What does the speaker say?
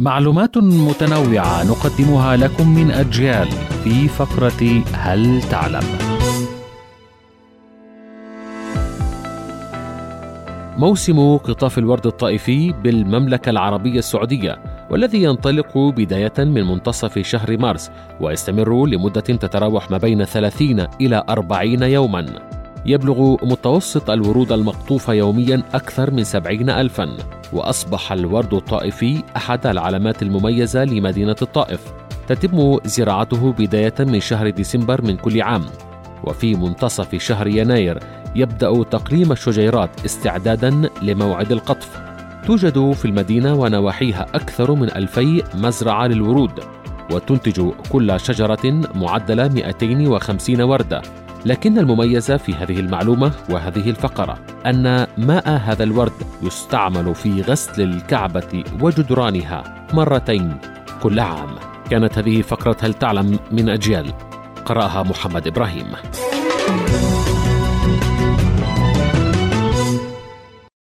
معلومات متنوعة نقدمها لكم من أجيال في فقرة هل تعلم؟ موسم قطاف الورد الطائفي بالمملكة العربية السعودية والذي ينطلق بداية من منتصف شهر مارس ويستمر لمدة تتراوح ما بين 30 إلى 40 يوما يبلغ متوسط الورود المقطوفة يوميا أكثر من 70 ألفا وأصبح الورد الطائفي أحد العلامات المميزة لمدينة الطائف. تتم زراعته بداية من شهر ديسمبر من كل عام. وفي منتصف شهر يناير يبدأ تقليم الشجيرات استعدادا لموعد القطف. توجد في المدينة ونواحيها أكثر من ألفي مزرعة للورود وتنتج كل شجرة معدلة 250 وردة. لكن المميز في هذه المعلومة وهذه الفقرة أن ماء هذا الورد يستعمل في غسل الكعبة وجدرانها مرتين كل عام. كانت هذه فقرة هل تعلم من أجيال؟ قرأها محمد إبراهيم.